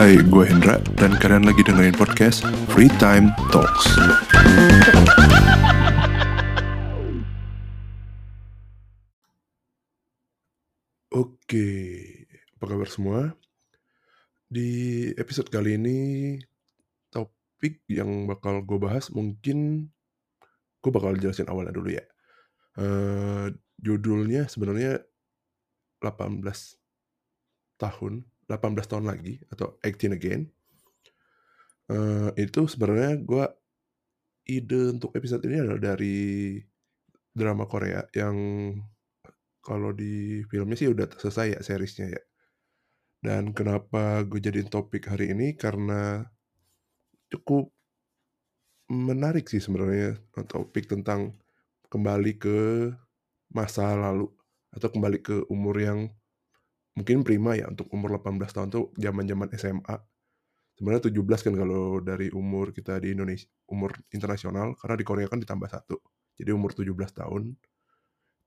Hai, gue Hendra dan kalian lagi dengerin podcast Free Time Talks. Oke, apa kabar semua? Di episode kali ini topik yang bakal gue bahas mungkin gue bakal jelasin awalnya dulu ya. Eh, judulnya sebenarnya 18 tahun, 18 tahun lagi atau 18 again. Eh, itu sebenarnya gue ide untuk episode ini adalah dari drama Korea yang kalau di filmnya sih udah selesai ya seriesnya ya. Dan kenapa gue jadiin topik hari ini karena cukup menarik sih sebenarnya topik tentang kembali ke masa lalu atau kembali ke umur yang mungkin prima ya untuk umur 18 tahun tuh zaman-zaman SMA. Sebenarnya 17 kan kalau dari umur kita di Indonesia, umur internasional karena di Korea kan ditambah satu. Jadi umur 17 tahun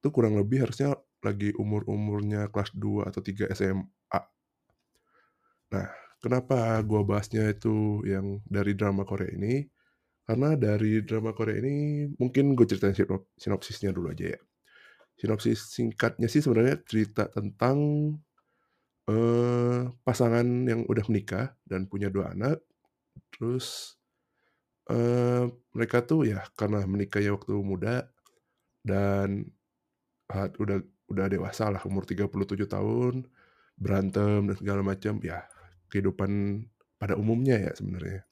itu kurang lebih harusnya lagi umur-umurnya kelas 2 atau 3 SMA. Nah, kenapa gua bahasnya itu yang dari drama Korea ini? Karena dari drama Korea ini mungkin gue ceritain sinop- sinopsisnya dulu aja ya. Sinopsis singkatnya sih sebenarnya cerita tentang eh pasangan yang udah menikah dan punya dua anak. Terus eh mereka tuh ya karena menikahnya waktu muda dan ah, udah udah dewasa lah umur 37 tahun, berantem dan segala macam ya kehidupan pada umumnya ya sebenarnya.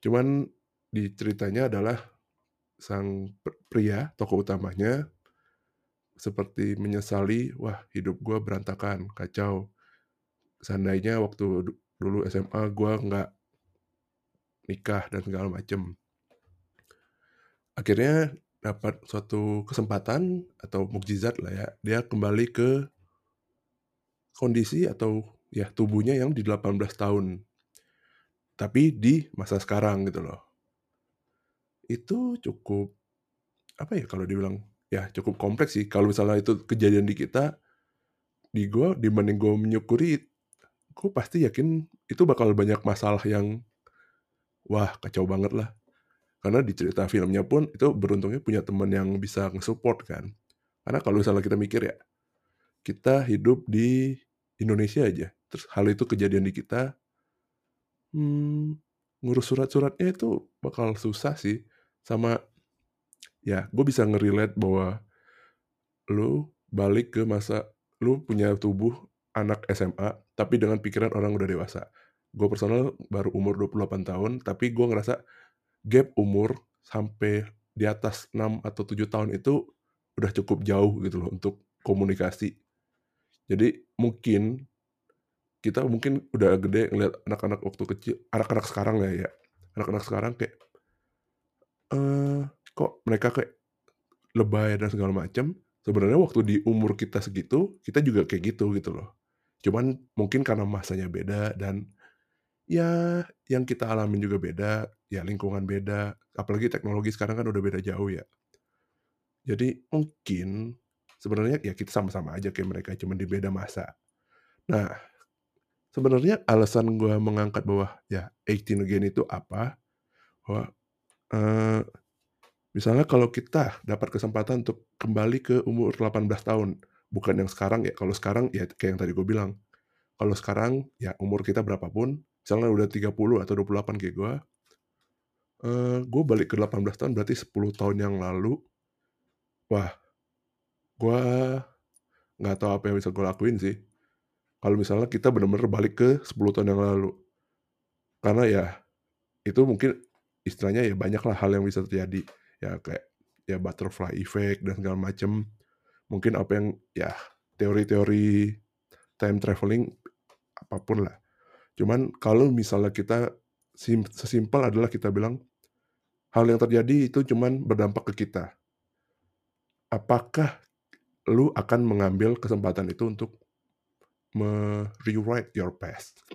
Cuman di ceritanya adalah sang pria tokoh utamanya seperti menyesali, wah hidup gua berantakan, kacau. Seandainya waktu du- dulu SMA gua nggak nikah dan segala macem. Akhirnya dapat suatu kesempatan atau mukjizat lah ya, dia kembali ke kondisi atau ya tubuhnya yang di 18 tahun. Tapi di masa sekarang gitu loh. Itu cukup apa ya kalau dibilang ya cukup kompleks sih. Kalau misalnya itu kejadian di kita, di gue dibanding gue menyukuri, gue pasti yakin itu bakal banyak masalah yang wah kacau banget lah. Karena di cerita filmnya pun itu beruntungnya punya teman yang bisa nge-support kan. Karena kalau misalnya kita mikir ya, kita hidup di Indonesia aja, terus hal itu kejadian di kita, hmm, ngurus surat-suratnya itu bakal susah sih. Sama ya gue bisa nge-relate bahwa lu balik ke masa lu punya tubuh anak SMA tapi dengan pikiran orang udah dewasa. Gue personal baru umur 28 tahun tapi gue ngerasa gap umur sampai di atas 6 atau 7 tahun itu udah cukup jauh gitu loh untuk komunikasi. Jadi mungkin kita mungkin udah gede ngeliat anak-anak waktu kecil, anak-anak sekarang ya ya. Anak-anak sekarang kayak eh kok mereka kayak lebay dan segala macam. Sebenarnya waktu di umur kita segitu, kita juga kayak gitu gitu loh. Cuman mungkin karena masanya beda dan ya yang kita alamin juga beda, ya lingkungan beda, apalagi teknologi sekarang kan udah beda jauh ya. Jadi mungkin sebenarnya ya kita sama-sama aja kayak mereka, cuman di beda masa. Nah, sebenarnya alasan gua mengangkat bahwa ya 18 again itu apa? Bahwa eh, misalnya kalau kita dapat kesempatan untuk kembali ke umur 18 tahun, bukan yang sekarang ya. Kalau sekarang ya kayak yang tadi gue bilang, kalau sekarang ya umur kita berapapun, misalnya udah 30 atau 28 kayak gue, eh, gue balik ke 18 tahun berarti 10 tahun yang lalu, wah, gue nggak tahu apa yang bisa gue lakuin sih. Kalau misalnya kita benar-benar balik ke 10 tahun yang lalu. Karena ya, itu mungkin istilahnya ya banyak lah hal yang bisa terjadi. Ya kayak ya butterfly effect dan segala macem. Mungkin apa yang ya teori-teori time traveling apa pun lah. Cuman kalau misalnya kita sim- sesimpel adalah kita bilang hal yang terjadi itu cuman berdampak ke kita. Apakah lu akan mengambil kesempatan itu untuk me-rewrite your past?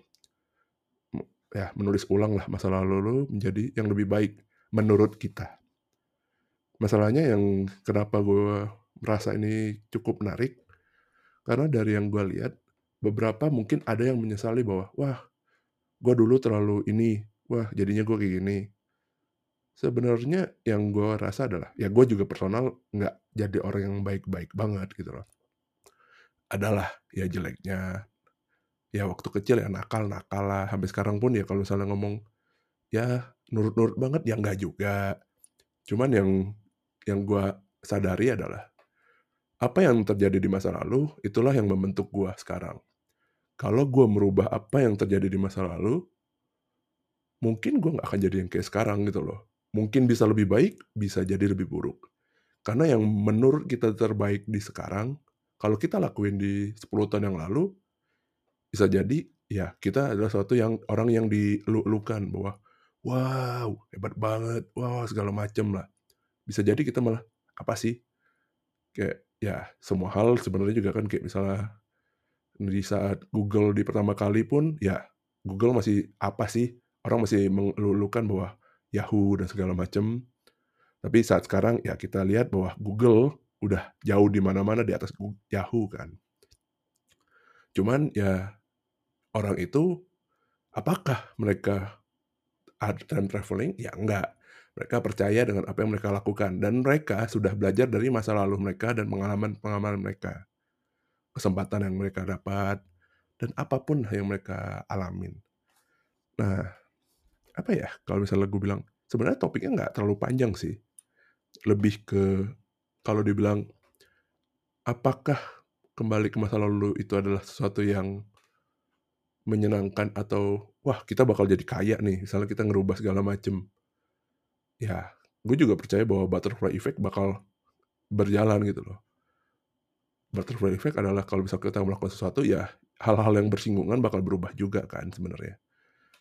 Ya, menulis ulang lah masa lalu lu menjadi yang lebih baik menurut kita. Masalahnya yang kenapa gue merasa ini cukup menarik, karena dari yang gue lihat, beberapa mungkin ada yang menyesali bahwa, wah, gue dulu terlalu ini, wah jadinya gue kayak gini. Sebenarnya yang gue rasa adalah, ya gue juga personal nggak jadi orang yang baik-baik banget gitu loh. Adalah ya jeleknya, ya waktu kecil ya nakal-nakal lah, sampai sekarang pun ya kalau misalnya ngomong, ya nurut-nurut banget ya nggak juga. Cuman yang yang gue sadari adalah, apa yang terjadi di masa lalu, itulah yang membentuk gue sekarang. Kalau gue merubah apa yang terjadi di masa lalu, mungkin gue nggak akan jadi yang kayak sekarang gitu loh. Mungkin bisa lebih baik, bisa jadi lebih buruk. Karena yang menurut kita terbaik di sekarang, kalau kita lakuin di 10 tahun yang lalu, bisa jadi ya kita adalah suatu yang orang yang dilulukan bahwa wow hebat banget, wow segala macem lah. Bisa jadi kita malah apa sih kayak ya semua hal sebenarnya juga kan kayak misalnya di saat Google di pertama kali pun ya Google masih apa sih orang masih melulukan bahwa Yahoo dan segala macam. Tapi saat sekarang ya kita lihat bahwa Google udah jauh di mana-mana di atas Yahoo kan. Cuman ya orang itu apakah mereka ada time traveling? Ya enggak. Mereka percaya dengan apa yang mereka lakukan dan mereka sudah belajar dari masa lalu mereka dan pengalaman-pengalaman mereka. Kesempatan yang mereka dapat dan apa pun yang mereka alamin. Nah, apa ya kalau misalnya gue bilang sebenarnya topiknya nggak terlalu panjang sih lebih ke kalau dibilang apakah kembali ke masa lalu itu adalah sesuatu yang menyenangkan atau wah kita bakal jadi kaya nih misalnya kita ngerubah segala macem ya gue juga percaya bahwa butterfly effect bakal berjalan gitu loh butterfly effect adalah kalau bisa kita melakukan sesuatu ya hal-hal yang bersinggungan bakal berubah juga kan sebenarnya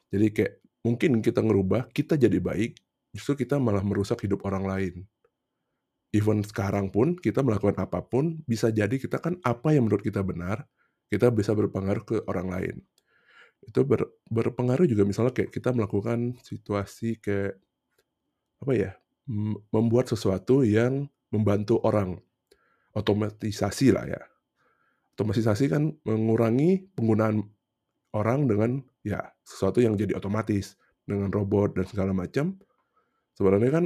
jadi kayak mungkin kita ngerubah, kita jadi baik, justru kita malah merusak hidup orang lain. Even sekarang pun kita melakukan apa pun, bisa jadi kita kan apa yang menurut kita benar, kita bisa berpengaruh ke orang lain. Itu ber, berpengaruh juga misalnya kayak kita melakukan situasi kayak apa ya, membuat sesuatu yang membantu orang. Otomatisasi lah ya. Otomatisasi kan mengurangi penggunaan orang dengan ya sesuatu yang jadi otomatis dengan robot dan segala macam sebenarnya kan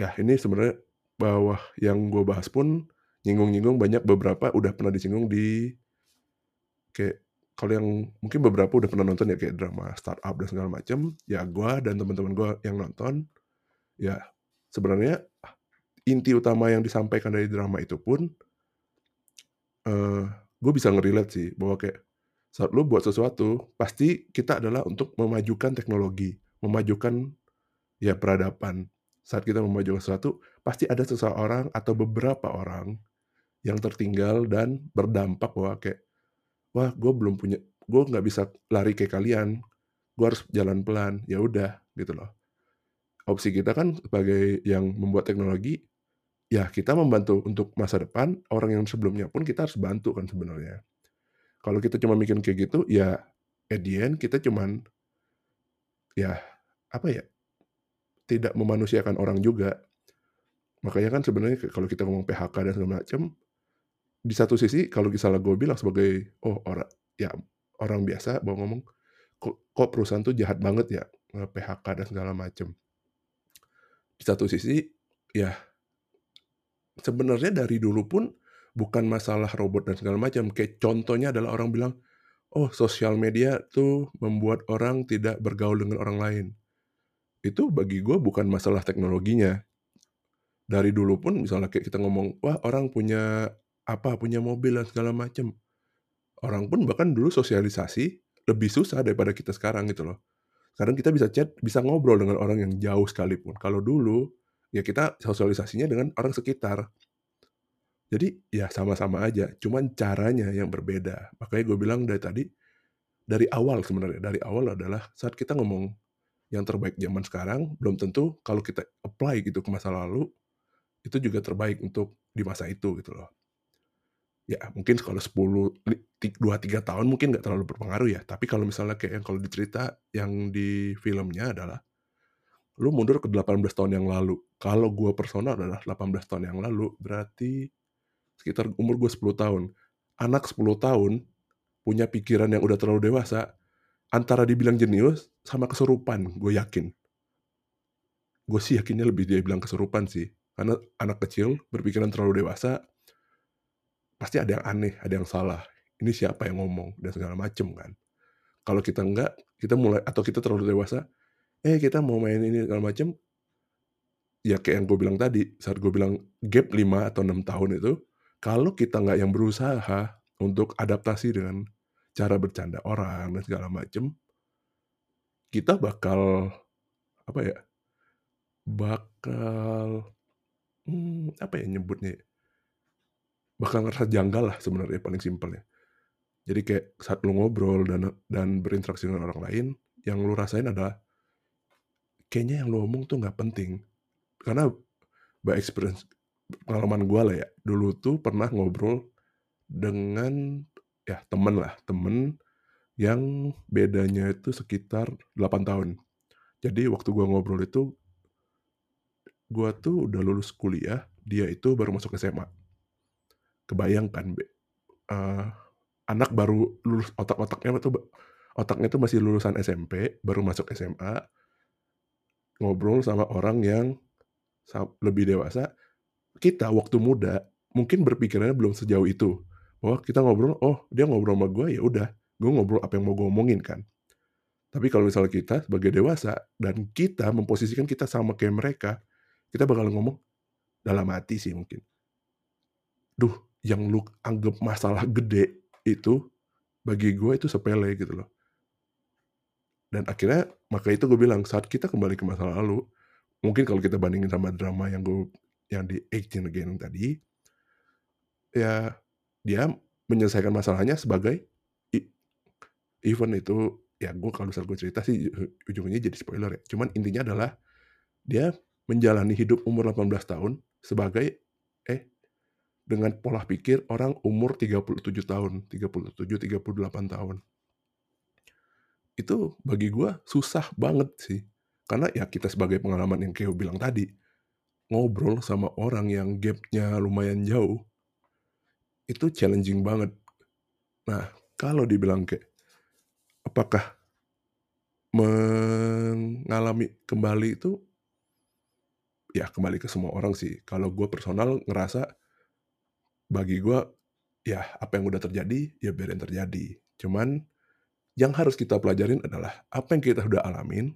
ya ini sebenarnya bawah yang gue bahas pun nyinggung-nyinggung banyak beberapa udah pernah disinggung di kayak kalau yang mungkin beberapa udah pernah nonton ya kayak drama startup dan segala macam ya gue dan teman-teman gue yang nonton ya sebenarnya inti utama yang disampaikan dari drama itu pun uh, gue bisa ngerelate sih bahwa kayak saat lu buat sesuatu, pasti kita adalah untuk memajukan teknologi, memajukan ya peradaban. Saat kita memajukan sesuatu, pasti ada seseorang atau beberapa orang yang tertinggal dan berdampak bahwa kayak, wah gue belum punya, gue nggak bisa lari kayak kalian, gue harus jalan pelan, ya udah gitu loh. Opsi kita kan sebagai yang membuat teknologi, ya kita membantu untuk masa depan, orang yang sebelumnya pun kita harus bantu kan sebenarnya. Kalau kita cuma mikir kayak gitu, ya at the end kita cuman ya apa ya, tidak memanusiakan orang juga. Makanya kan sebenarnya kalau kita ngomong PHK dan segala macam, di satu sisi kalau misalnya gue bilang sebagai oh orang ya orang biasa mau ngomong kok, kok perusahaan tuh jahat banget ya PHK dan segala macam. Di satu sisi ya sebenarnya dari dulu pun bukan masalah robot dan segala macam. Kayak contohnya adalah orang bilang, oh sosial media tuh membuat orang tidak bergaul dengan orang lain. Itu bagi gue bukan masalah teknologinya. Dari dulu pun misalnya kayak kita ngomong, wah orang punya apa, punya mobil dan segala macam. Orang pun bahkan dulu sosialisasi lebih susah daripada kita sekarang gitu loh. Sekarang kita bisa chat, bisa ngobrol dengan orang yang jauh sekalipun. Kalau dulu, ya kita sosialisasinya dengan orang sekitar jadi ya sama-sama aja, cuman caranya yang berbeda. Makanya gue bilang dari tadi, dari awal sebenarnya, dari awal adalah saat kita ngomong yang terbaik zaman sekarang, belum tentu kalau kita apply gitu ke masa lalu, itu juga terbaik untuk di masa itu gitu loh. Ya mungkin kalau 10, 2-3 tahun mungkin nggak terlalu berpengaruh ya, tapi kalau misalnya kayak yang kalau dicerita yang di filmnya adalah, lu mundur ke 18 tahun yang lalu. Kalau gue personal adalah 18 tahun yang lalu, berarti sekitar umur gue 10 tahun. Anak 10 tahun punya pikiran yang udah terlalu dewasa, Antara dibilang jenius sama kesurupan, gue yakin. Gue sih yakinnya lebih dia bilang kesurupan sih, karena anak kecil berpikiran terlalu dewasa pasti ada yang aneh, ada yang salah. Ini siapa yang ngomong dan segala macem kan. Kalau kita enggak, kita mulai atau kita terlalu dewasa, eh kita mau main ini segala macem, ya kayak yang gue bilang tadi, saat gue bilang gap 5 atau 6 tahun itu, kalau kita nggak yang berusaha untuk adaptasi dengan cara bercanda orang dan segala macem, kita bakal apa ya? Bakal hmm, apa ya nyebutnya? ya, Bakal ngerasa janggal lah sebenarnya paling simpelnya. Jadi kayak saat lu ngobrol dan dan berinteraksi dengan orang lain, yang lu rasain adalah kayaknya yang lu omong tuh nggak penting. Karena by experience pengalaman gue lah ya, dulu tuh pernah ngobrol dengan ya temen lah, temen yang bedanya itu sekitar 8 tahun. Jadi waktu gua ngobrol itu, gua tuh udah lulus kuliah, dia itu baru masuk SMA. Kebayang kan, be eee, anak baru lulus otak-otaknya tuh otaknya tuh masih lulusan SMP, baru masuk SMA, ngobrol sama orang yang lebih dewasa. Kita waktu muda mungkin berpikirannya belum sejauh itu, bahwa kita ngobrol, oh dia ngobrol sama gua, ya udah, gua ngobrol apa yang mau gua omongin kan. Tapi kalau misalnya kita sebagai dewasa dan kita memposisikan kita sama kayak mereka, kita bakal ngomong dalam hati sih mungkin. Duh, yang lu anggap masalah gede itu bagi gue itu sepele gitu loh. Dan akhirnya maka itu gue bilang saat kita kembali ke masa lalu, mungkin kalau kita bandingin sama drama yang gue yang di Agent Again tadi, ya dia menyelesaikan masalahnya sebagai event itu ya gue kalau misal gue cerita sih ujungnya jadi spoiler ya. Cuman intinya adalah dia menjalani hidup umur 18 tahun sebagai dengan pola pikir orang umur 37 tahun, 37, 38 tahun. Itu bagi gue susah banget sih. Karena ya kita sebagai pengalaman yang kayak bilang tadi, ngobrol sama orang yang gapnya lumayan jauh, itu challenging banget. Nah, kalau dibilang kayak, apakah mengalami kembali itu, ya kembali ke semua orang sih. Kalau gue personal ngerasa, bagi gue, ya apa yang udah terjadi, ya biarin terjadi. Cuman, yang harus kita pelajarin adalah, apa yang kita udah alamin,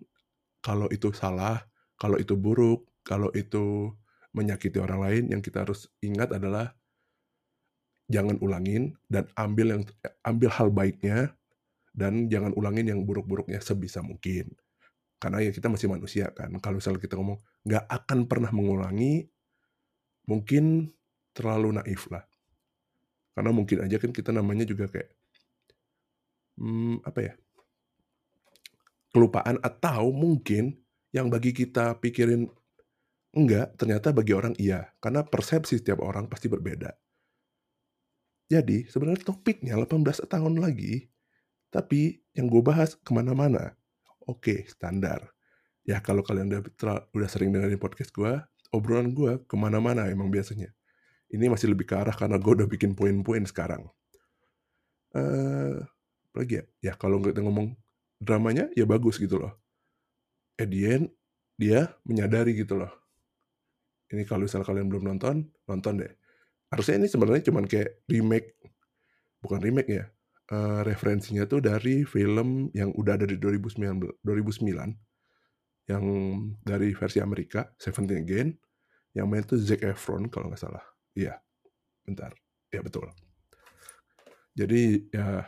kalau itu salah, kalau itu buruk, kalau itu menyakiti orang lain, yang kita harus ingat adalah jangan ulangin dan ambil yang ambil hal baiknya dan jangan ulangin yang buruk-buruknya sebisa mungkin. Karena ya kita masih manusia kan. Kalau misalnya kita ngomong nggak akan pernah mengulangi, mungkin terlalu naif lah. Karena mungkin aja kan kita namanya juga kayak hmm, apa ya? Kelupaan atau mungkin yang bagi kita pikirin enggak, ternyata bagi orang iya. Karena persepsi setiap orang pasti berbeda. Jadi sebenarnya topiknya 18 tahun lagi, tapi yang gue bahas ke mana-mana. Oke, standar. Ya kalau kalian udah, udah sering dengerin podcast gue, obrolan gue ke mana-mana emang biasanya. Ini masih lebih ke arah karena gue udah bikin poin-poin sekarang. Uh, lagi ya, ya kalau kita ngomong dramanya ya bagus gitu loh. Edian dia menyadari gitu loh. Ini kalau misal kalian belum nonton, nonton deh harusnya ini sebenarnya cuman kayak remake bukan remake ya uh, referensinya tuh dari film yang udah ada di 2009 2009 yang dari versi Amerika Seventeen Again yang main tuh Zac Efron kalau nggak salah iya bentar. Ya betul. Jadi ya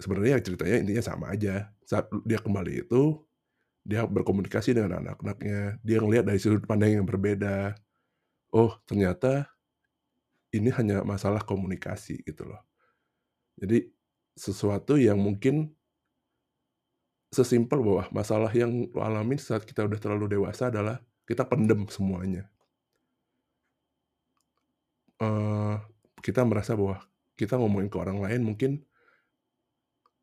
sebenarnya ceritanya intinya sama aja. Saat dia kembali itu dia berkomunikasi dengan anak-anaknya. Dia ngelihat dari sudut pandang yang berbeda. Oh ternyata ini hanya masalah komunikasi gitu loh. Jadi sesuatu yang mungkin sesimpel bahwa masalah yang lo alamin saat kita udah terlalu dewasa adalah kita pendem semuanya. Kita merasa bahwa kita ngomongin ke orang lain mungkin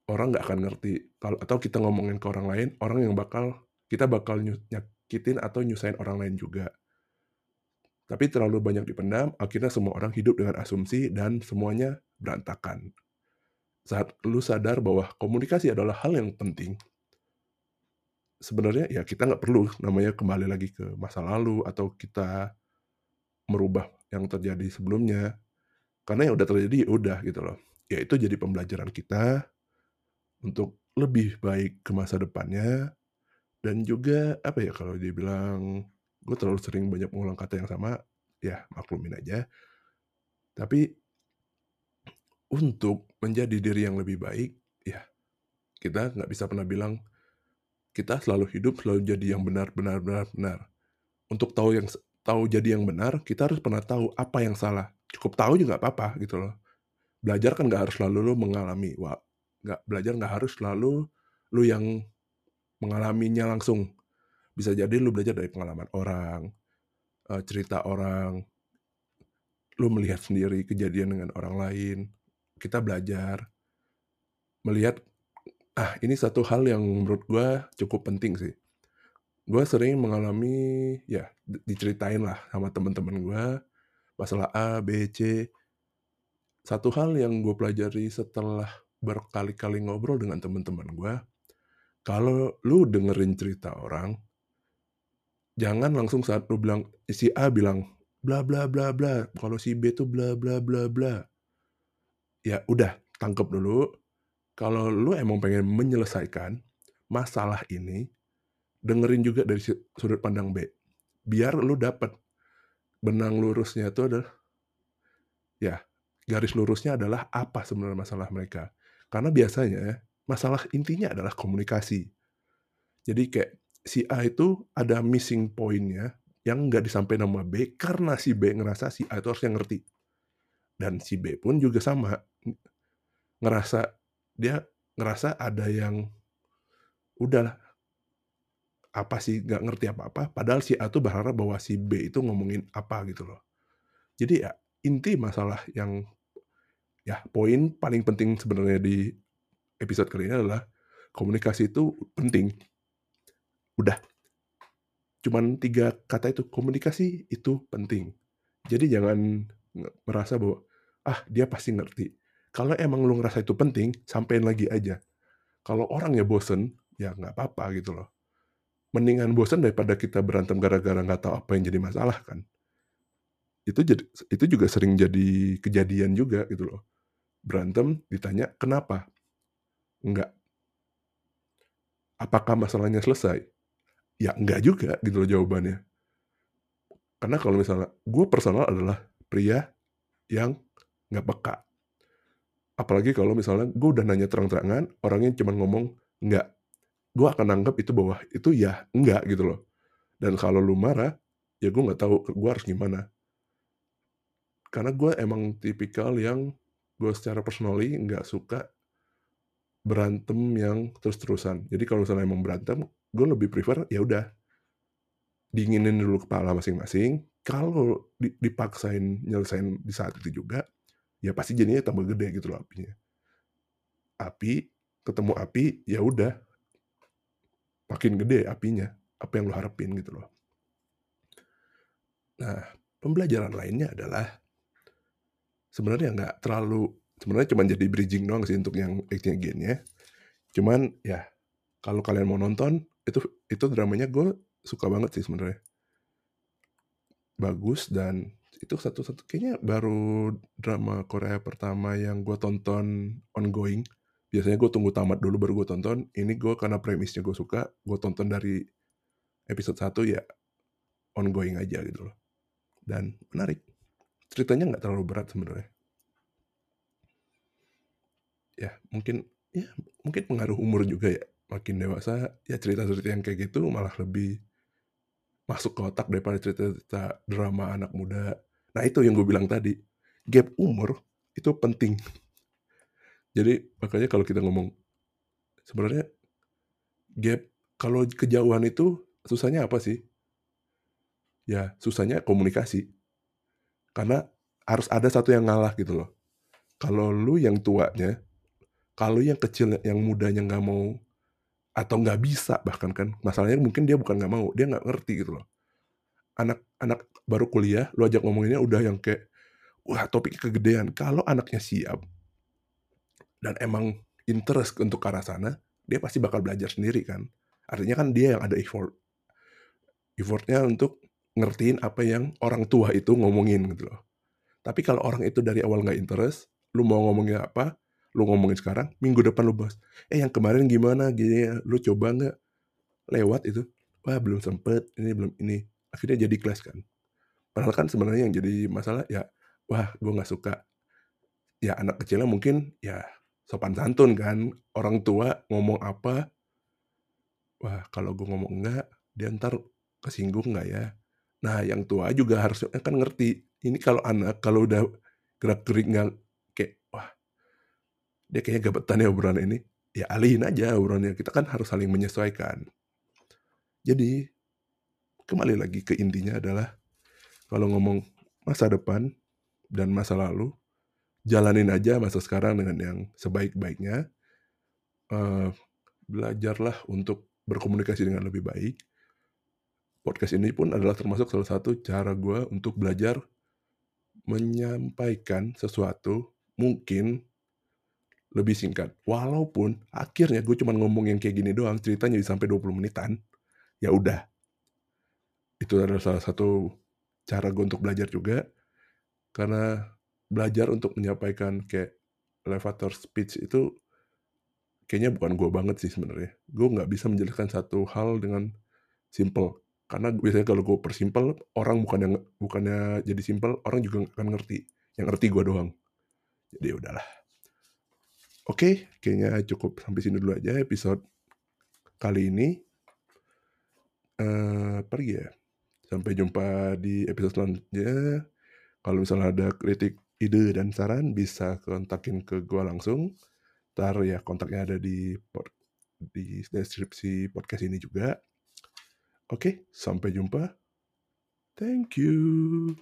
orang nggak akan ngerti kalau atau kita ngomongin ke orang lain orang yang bakal kita bakal nyakitin atau nyusahin orang lain juga tapi terlalu banyak dipendam, akhirnya semua orang hidup dengan asumsi dan semuanya berantakan. Saat lu sadar bahwa komunikasi adalah hal yang penting sebenarnya ya kita nggak perlu namanya kembali lagi ke masa lalu atau kita merubah yang terjadi sebelumnya. Karena yang udah terjadi, ya udah gitu loh. Ya itu jadi pembelajaran kita untuk lebih baik ke masa depannya dan juga apa ya kalau dia bilang gue terlalu sering banyak mengulang kata yang sama, ya maklumin aja. Tapi untuk menjadi diri yang lebih baik, ya kita nggak bisa pernah bilang kita selalu hidup selalu jadi yang benar benar benar benar. Untuk tahu yang tahu jadi yang benar, kita harus pernah tahu apa yang salah. Cukup tahu juga nggak apa-apa gitu loh. Belajar kan nggak harus selalu lu mengalami. Wah, nggak belajar nggak harus selalu lu yang mengalaminya langsung. Bisa jadi lu belajar dari pengalaman orang, eh, cerita orang, lu melihat sendiri kejadian dengan orang lain. Kita belajar melihat ah ini satu hal yang menurut gue cukup penting sih. Gue sering mengalami ya diceritain lah sama teman-teman gue masalah A, B, C. Satu hal yang gue pelajari setelah berkali-kali ngobrol dengan teman-teman gue, kalau lu dengerin cerita orang, jangan langsung saat lu bilang si A bilang bla bla bla bla, kalau si B tuh bla bla bla bla. Ya udah, tangkep dulu. Kalau lu emang pengen menyelesaikan masalah ini, dengerin juga dari sudut pandang B. Biar lu dapat benang lurusnya itu adalah ya garis lurusnya adalah apa sebenarnya masalah mereka. Karena biasanya masalah intinya adalah komunikasi. Jadi kayak si A itu ada missing pointnya yang nggak disampaikan sama B karena si B ngerasa si A itu harusnya ngerti. Dan si B pun juga sama ngerasa dia ngerasa ada yang udah apa sih nggak ngerti apa-apa padahal si A tuh berharap bahwa si B itu ngomongin apa gitu loh. Jadi ya inti masalah yang ya poin paling penting sebenarnya di episode kali ini adalah komunikasi itu penting. Udah. Cuman tiga kata itu komunikasi itu penting. Jadi jangan merasa bahwa ah dia pasti ngerti. Kalau emang lu ngerasa itu penting, sampein lagi aja. Kalau orang ya bosen, ya nggak apa-apa gitu loh. Mendingan bosen daripada kita berantem gara-gara nggak tahu apa yang jadi masalah kan. Itu jadi itu juga sering jadi kejadian juga gitu loh. Berantem ditanya kenapa? Enggak. Apakah masalahnya selesai? Ya enggak juga gitu loh jawabannya. Karena kalau misalnya gue personal adalah pria yang nggak peka apalagi kalau misalnya gue udah nanya terang-terangan orangnya cuma ngomong enggak gue akan anggap itu bahwa itu ya enggak gitu loh. Dan kalau lu marah ya gue nggak tahu gue harus gimana. Karena gue emang tipikal yang gue secara personally nggak suka berantem yang terus-terusan. Jadi kalau misalnya emang berantem gue lebih prefer ya udah dinginin dulu kepala masing-masing. Kalau dipaksain nyelesain di saat itu juga ya pasti jadinya tambah gede gitu loh apinya. Api ketemu api ya udah makin gede apinya apa yang lo harapin gitu loh. Nah pembelajaran lainnya adalah sebenarnya nggak terlalu sebenarnya cuma jadi bridging doang sih untuk yang acting again Cuman ya kalau kalian mau nonton itu itu dramanya gue suka banget sih sebenarnya. Bagus dan itu satu-satu kayaknya baru drama Korea pertama yang gue tonton ongoing. Biasanya gue tunggu tamat dulu baru gue tonton. Ini gue karena premisnya gue suka, gue tonton dari episode 1 ya ongoing aja gitu loh. Dan menarik. Ceritanya nggak terlalu berat sebenarnya. Ya mungkin ya mungkin pengaruh umur juga ya. Makin dewasa ya cerita-cerita yang kayak gitu malah lebih masuk ke otak daripada cerita-cerita drama anak muda Nah itu yang gue bilang tadi, gap umur itu penting. Jadi makanya kalau kita ngomong, sebenarnya gap, kalau kejauhan itu susahnya apa sih? Ya susahnya komunikasi. Karena harus ada satu yang ngalah gitu loh. Kalau lu yang tuanya, kalau yang kecil, yang mudanya nggak mau, atau nggak bisa bahkan kan, masalahnya mungkin dia bukan nggak mau, dia nggak ngerti gitu loh anak-anak baru kuliah, lu ajak ngomonginnya udah yang kayak, wah topik kegedean. Kalau anaknya siap, dan emang interest untuk ke arah sana, dia pasti bakal belajar sendiri kan. Artinya kan dia yang ada effort. Effortnya untuk ngertiin apa yang orang tua itu ngomongin gitu loh. Tapi kalau orang itu dari awal nggak interest, lu mau ngomongin apa, lu ngomongin sekarang, minggu depan lu bahas, eh yang kemarin gimana, gini, lu coba nggak lewat itu, wah belum sempet, ini belum ini, akhirnya jadi kelas kan. Padahal kan sebenarnya yang jadi masalah ya, wah gue nggak suka. Ya anak kecilnya mungkin ya sopan santun kan, orang tua ngomong apa, wah kalau gue ngomong enggak, dia ntar kesinggung nggak ya? Nah yang tua juga harusnya kan ngerti, ini kalau anak kalau udah gerak-gerik nggak kayak, wah dia kayaknya gak betah ya obrolan ini, ya alihin aja obrolannya, kita kan harus saling menyesuaikan. Jadi, kembali lagi ke intinya adalah, kalau ngomong masa depan dan masa lalu, jalanin aja masa sekarang dengan yang sebaik-baiknya. Uh, belajarlah untuk berkomunikasi dengan lebih baik. Podcast ini pun adalah termasuk salah satu cara gue untuk belajar menyampaikan sesuatu mungkin lebih singkat. Walaupun akhirnya gue cuma ngomong yang kayak gini doang, ceritanya sampai 20 menitan. Ya udah. Itu adalah salah satu cara gue untuk belajar juga. Karena belajar untuk menyampaikan kayak elevator speech itu kayaknya bukan gue banget sih sebenarnya. Gue nggak bisa menjelaskan satu hal dengan simple. Karena biasanya kalau gue persimpel, orang bukan yang bukannya jadi simple, orang juga akan ngerti. Yang ngerti gue doang. Jadi ya udahlah. Oke, kayaknya cukup sampai sini dulu aja episode kali ini. Uh, pergi ya. Sampai jumpa di episode selanjutnya. Kalau misalnya ada kritik, ide, dan saran, bisa kontakin ke gue langsung. Ntar ya kontaknya ada di di deskripsi podcast ini juga. Oke, sampai jumpa. Thank you.